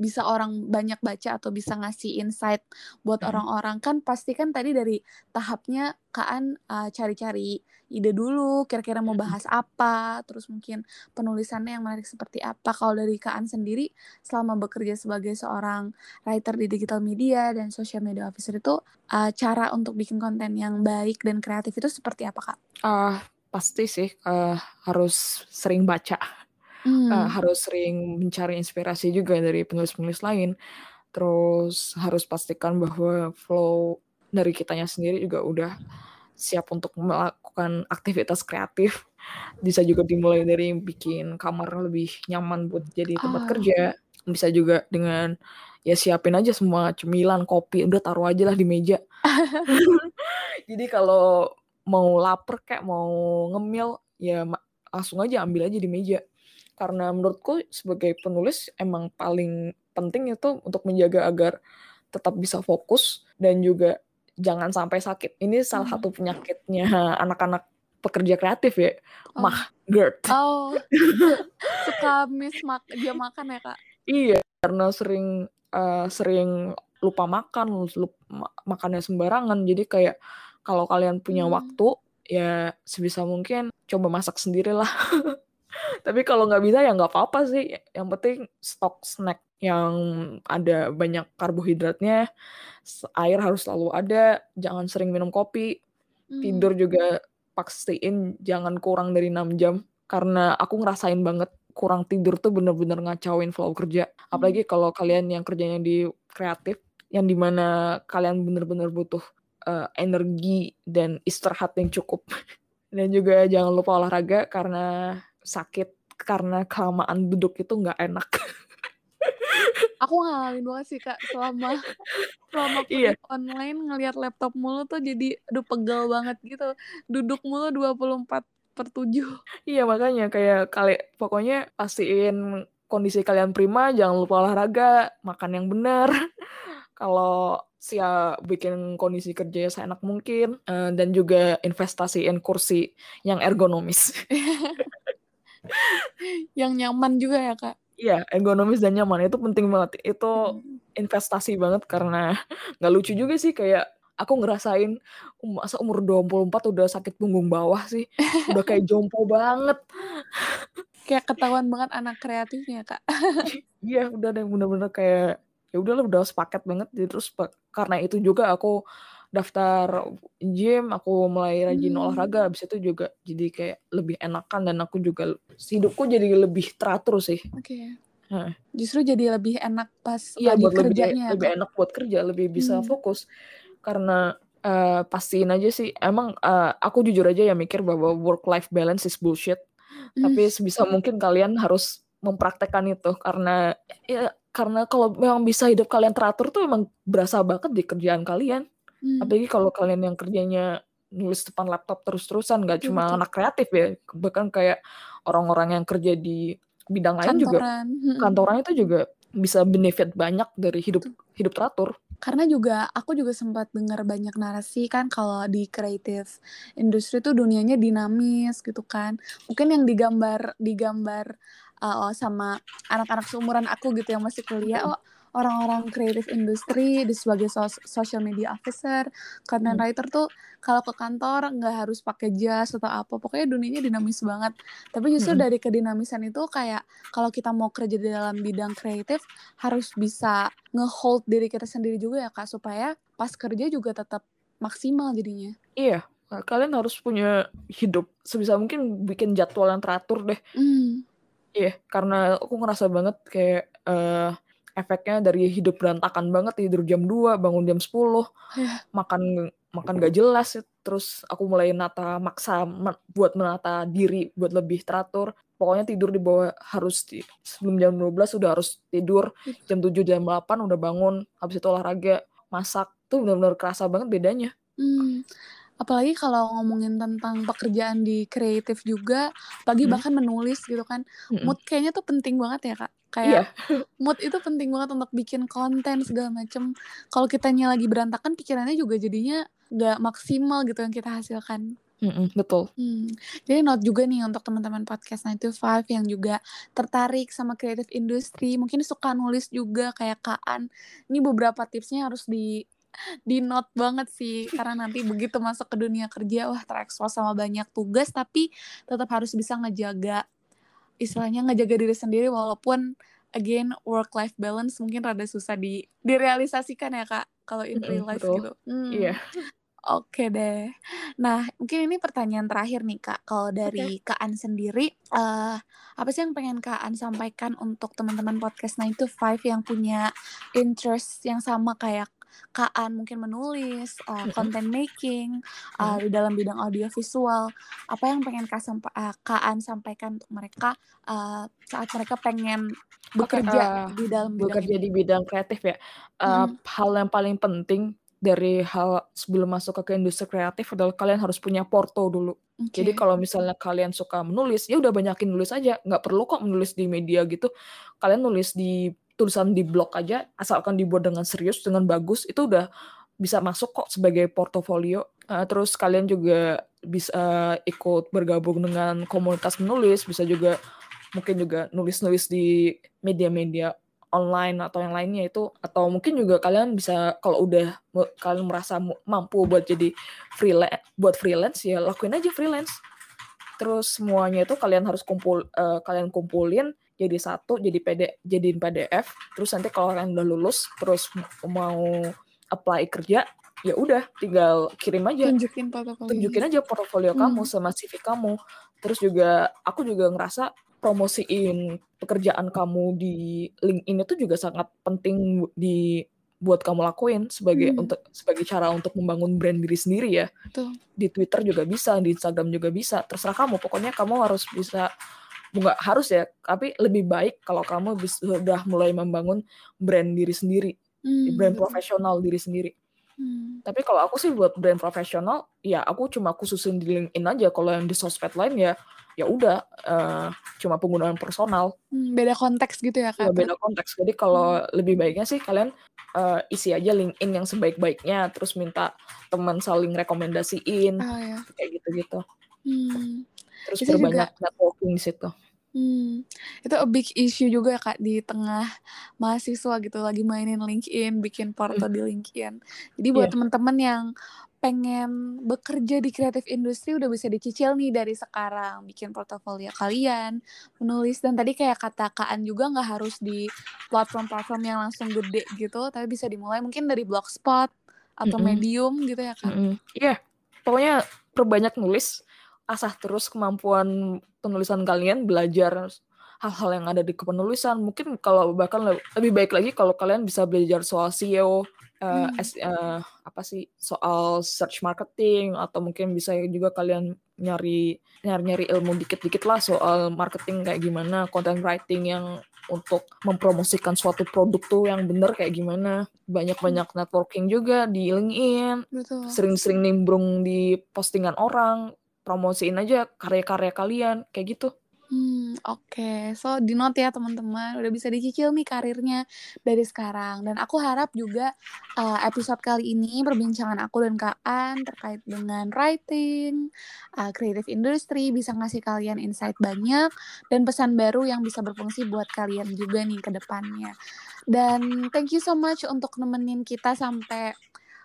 bisa orang banyak baca atau bisa ngasih insight buat orang-orang hmm. kan pasti kan tadi dari tahapnya Kaan uh, cari-cari ide dulu kira-kira mau bahas apa terus mungkin penulisannya yang menarik seperti apa kalau dari Kaan sendiri selama bekerja sebagai seorang writer di digital media dan social media officer itu uh, cara untuk bikin konten yang baik dan kreatif itu seperti apa Kak? Uh, pasti sih uh, harus sering baca Hmm. Uh, harus sering mencari inspirasi juga dari penulis-penulis lain. Terus harus pastikan bahwa flow dari kitanya sendiri juga udah siap untuk melakukan aktivitas kreatif. Bisa juga dimulai dari bikin kamar lebih nyaman buat jadi tempat Ah. kerja. Bisa juga dengan ya siapin aja semua cemilan, kopi, udah taruh aja lah di meja. Jadi kalau mau lapar kayak mau ngemil ya ma- langsung aja ambil aja di meja. Karena menurutku sebagai penulis emang paling penting itu untuk menjaga agar tetap bisa fokus dan juga jangan sampai sakit. Ini salah Hmm. satu penyakitnya anak-anak pekerja kreatif ya, Oh. mah GERD. Oh, suka miss mak dia makan ya kak? Iya, karena sering eh, sering lupa makan, lup- ma- makannya sembarangan. Jadi kayak kalau kalian punya Hmm. waktu, ya sebisa mungkin coba masak sendiri lah. Tapi kalau nggak bisa ya nggak apa-apa sih. Yang penting stok snack yang ada banyak karbohidratnya, air harus selalu ada, jangan sering minum kopi, Hmm. tidur juga pastiin jangan kurang dari 6 jam karena aku ngerasain banget kurang tidur tuh bener-bener ngacauin flow kerja apalagi kalau kalian yang kerjanya di kreatif yang di mana kalian bener-bener butuh eh, energi dan istirahat yang cukup dan juga jangan lupa olahraga karena sakit karena kelamaan duduk itu nggak enak Aku ngalamin banget sih kak selama selama Iya. online ngelihat laptop mulu tuh jadi aduh pegel banget gitu. Duduk mulu 24 per 7. Iya makanya kayak kali pokoknya pastiin kondisi kalian prima, jangan lupa olahraga, makan yang benar. Kalau siap bikin kondisi kerja seenak mungkin eh, dan juga investasiin kursi yang ergonomis. Yang nyaman juga ya kak. Iya, ergonomis dan nyaman itu penting banget. Itu Hmm. investasi banget karena nggak lucu juga sih kayak aku ngerasain um, masa umur 24 udah sakit punggung bawah sih. Udah kayak jompo banget. Kayak ketahuan banget anak kreatifnya kak. Iya, udah deh bener-bener kayak ya udahlah udah sepaket banget. Jadi terus karena itu juga aku daftar gym, aku mulai rajin Hmm. olahraga. Habis itu juga jadi kayak lebih enakan dan aku juga hidupku jadi lebih teratur sih. Oke. Heeh. Justru jadi lebih enak pas Iya, lagi buat lebih kerjanya ya lebih kak. enak buat kerja, lebih bisa Hmm. fokus. Karena eh, pastiin aja sih, emang eh, aku jujur aja ya mikir bahwa work life balance is bullshit. Hmm. Tapi sebisa mungkin kalian harus mempraktekkan itu karena ya karena kalau memang bisa hidup kalian teratur tuh emang berasa banget di kerjaan kalian. Hmm. Apalagi kalau kalian yang kerjanya nulis depan laptop terus-terusan, nggak Iya, cuma betul. anak kreatif ya, bahkan kayak orang-orang yang kerja di bidang lain juga Kantoran. Hmm. kantoran itu juga bisa benefit banyak dari hidup hidup teratur. Karena juga aku juga sempat dengar banyak narasi kan kalau di kreatif industri tuh dunianya dinamis gitu kan. Mungkin yang digambar digambar uh, sama anak-anak seumuran aku gitu yang masih kuliah, oh orang-orang kreatif industri di sebagai sos- social media officer, content Hmm. writer tuh kalau ke kantor nggak harus pakai jas atau apa, pokoknya dunianya dinamis banget. Tapi justru Mm-mm. dari kedinamisan itu kayak kalau kita mau kerja di dalam bidang kreatif harus bisa nge-hold diri kita sendiri juga ya kak supaya pas kerja juga tetap maksimal jadinya. Iya, kalian harus punya hidup sebisa mungkin bikin jadwal yang teratur deh. Hmm. Iya, karena aku ngerasa banget kayak eh, efeknya dari hidup berantakan banget tidur jam 2, bangun jam 10, Iya. makan makan gak jelas terus aku mulai nata maksa ma- buat menata diri buat lebih teratur. Pokoknya tidur di bawah harus di, sebelum jam 12 udah harus tidur, jam 7 jam 8 udah bangun, habis itu olahraga, masak. Tuh benar-benar kerasa banget bedanya. Hmm. Apalagi kalau ngomongin tentang pekerjaan di kreatif juga, apalagi Hmm. bahkan menulis gitu kan, Mm-mm. mood kayaknya tuh penting banget ya kak. Kayak mood itu penting banget untuk bikin konten segala macem. Kalau kitanya lagi berantakan, pikirannya juga jadinya gak maksimal gitu yang kita hasilkan. Mm-mm, betul. Hmm. Jadi note juga nih untuk teman-teman podcast 9 to 5 yang juga tertarik sama kreatif industri, mungkin suka nulis juga kayak Kaan. Ini beberapa tipsnya harus di di note banget sih karena nanti begitu masuk ke dunia kerja wah terekspos sama banyak tugas tapi tetap harus bisa ngejaga istilahnya ngejaga diri sendiri walaupun again work life balance mungkin rada susah di direalisasikan ya Kak kalau in real life gitu. Hmm. Iya. Oke deh. Nah, mungkin ini pertanyaan terakhir nih Kak. Kalau dari Kak An sendiri, eh apa sih yang pengen Kak An sampaikan untuk teman-teman podcast 9 to 5 yang punya interest yang sama kayak Kak An mungkin menulis, uh, content making, uh, di dalam bidang audiovisual. Apa yang pengen Kak, sampa- uh, Kak An sampaikan untuk mereka uh, saat mereka pengen bekerja eh, di dalam bidang bekerja ini? di bidang kreatif ya. Eh, Mhm. Hal yang paling penting dari hal sebelum masuk ke industri kreatif adalah kalian harus punya porto dulu. Jadi Oke. kalau misalnya kalian suka menulis, ya udah banyakin nulis aja. Nggak perlu kok menulis di media gitu. Kalian nulis di tulisan di blog aja, asalkan dibuat dengan serius, dengan bagus, itu udah bisa masuk kok sebagai portofolio. Eh, terus kalian juga bisa ikut bergabung dengan komunitas menulis, bisa juga mungkin juga nulis-nulis di media-media online atau yang lainnya itu atau mungkin juga kalian bisa kalau udah kalian merasa mampu buat jadi freelance buat freelance ya lakuin aja freelance terus semuanya itu kalian harus kumpul eh, kalian kumpulin jadi satu jadi PD jadiin PDF terus nanti kalau kalian udah lulus terus mau apply kerja ya udah tinggal kirim aja Tunjukin portofolio. tunjukin aja portofolio Hmm. kamu sama CV kamu. Terus juga aku juga ngerasa promosiin pekerjaan kamu di LinkedIn itu juga sangat penting di buat kamu lakuin sebagai Hmm. untuk sebagai cara untuk membangun brand diri sendiri ya. Betul. Di Twitter juga bisa, di Instagram juga bisa. Terserah kamu. Pokoknya kamu harus bisa nggak harus ya, tapi lebih baik kalau kamu sudah mulai membangun brand diri sendiri, Hmm, brand profesional diri sendiri. Hmm. Tapi kalau aku sih buat brand profesional, ya aku cuma khususin di LinkedIn aja. Kalau yang di sosmed lain ya, ya udah eh, cuma penggunaan personal. Hmm, beda konteks gitu ya Ya Kak. beda konteks. Jadi kalau lebih baiknya sih kalian eh, isi aja LinkedIn yang sebaik-baiknya, terus minta teman saling rekomendasiin, Oh ya. kayak gitu-gitu. Hmm. Terus Bisa juga networking di situ. Hmm, itu a big issue juga Kak di tengah mahasiswa gitu lagi mainin LinkedIn, bikin porto di LinkedIn. Jadi buat Iya. teman-teman yang pengen bekerja di kreatif industri udah bisa dicicil nih dari sekarang bikin portofolio kalian, menulis dan tadi kayak kata Kak An juga nggak harus di platform-platform yang langsung gede gitu, tapi bisa dimulai mungkin dari Blogspot atau Mm-mm. Medium gitu ya Kak. Mm-mm. Iya, pokoknya perbanyak nulis, asah terus kemampuan penulisan kalian, belajar hal-hal yang ada di kepenulisan. Mungkin kalau bahkan le- lebih baik lagi kalau kalian bisa belajar soal SEO, eh, Hmm. Eh, apa sih, soal search marketing, atau mungkin bisa juga kalian nyari nyari-nyari ilmu dikit-dikit lah soal marketing kayak gimana, content writing yang untuk mempromosikan suatu produk tuh yang bener kayak gimana. Banyak-banyak networking juga di LinkedIn sering-sering nimbrung di postingan orang, promosiin aja karya-karya kalian, kayak gitu. Hmm, oke. So, di note ya teman-teman, udah bisa dicicil nih karirnya dari sekarang. Dan aku harap juga uh, episode kali ini perbincangan aku dan Kak An terkait dengan writing, uh, creative industry bisa ngasih kalian insight banyak dan pesan baru yang bisa berfungsi buat kalian juga nih ke depannya. Dan thank you so much untuk nemenin kita sampai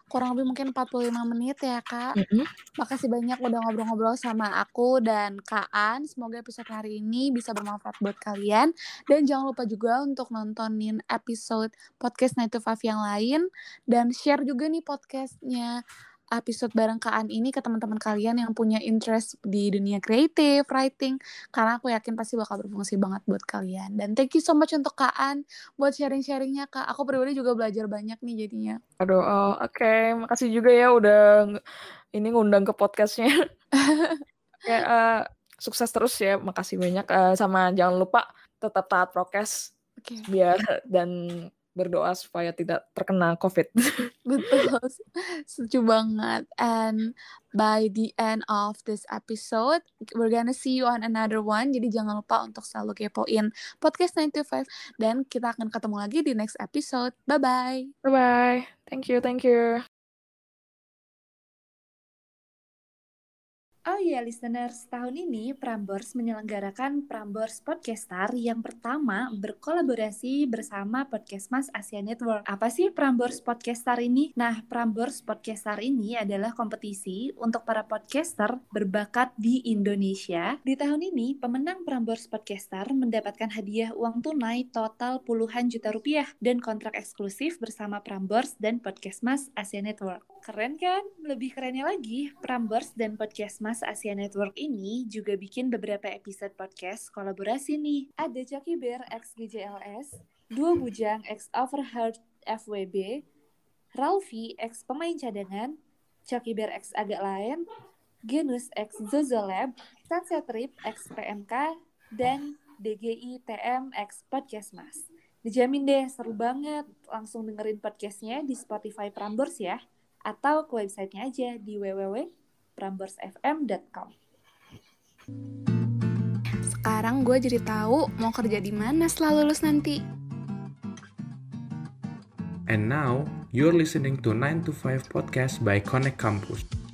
kurang lebih mungkin 45 menit ya Kak. Mm-mm. Makasih banyak udah ngobrol-ngobrol sama aku dan Kak An. Semoga episode hari ini bisa bermanfaat buat kalian. Dan jangan lupa juga untuk nontonin episode podcast Night to Five yang lain. Dan share juga nih podcastnya episode bareng Kak An ini ke teman-teman kalian yang punya interest di dunia kreatif, writing. Karena aku yakin pasti bakal berfungsi banget buat kalian. Dan thank you so much untuk Kak An buat sharing-sharingnya Kak. Aku pribadi juga belajar banyak nih jadinya. Aduh, oh, oke, makasih juga ya udah ini ngundang ke podcastnya. ya, eh, sukses terus ya, makasih banyak. Eh, sama jangan lupa tetap taat prokes Oke. biar dan berdoa supaya tidak terkena COVID. Betul, setuju banget. And by the end of this episode, we're gonna see you on another one. Jadi jangan lupa untuk selalu kepoin podcast 9 to 5. Dan kita akan ketemu lagi di next episode. Bye-bye. Bye-bye. Thank you, thank you. Oh iya listeners, tahun ini Prambors menyelenggarakan Prambors Podcaster yang pertama berkolaborasi bersama Podcast Mas Asia Network. Apa sih Prambors Podcaster ini? Nah, Prambors Podcaster ini adalah kompetisi untuk para podcaster berbakat di Indonesia. Di tahun ini, pemenang Prambors Podcaster mendapatkan hadiah uang tunai total puluhan juta rupiah dan kontrak eksklusif bersama Prambors dan Podcast Mas Asia Network. Keren kan? Lebih kerennya lagi, Prambors dan Podcast Mas Asia Network ini juga bikin beberapa episode podcast kolaborasi nih. Ada Joki Bear X GJLS, Dua Bujang X Overheard FWB, Ralfi X Pemain Cadangan, Coki Bear X Agak Lain, Genus X Zozolab, Sunset Trip X PMK, dan DGI TM X Podcast Mas. Dijamin deh, seru banget. Langsung dengerin podcastnya di Spotify Prambors ya. Atau ke websitenya aja di www prambersfm.com. Sekarang gue jadi tahu mau kerja di mana setelah lulus nanti. And now, you're listening to 9 to 5 podcast by Connect Campus.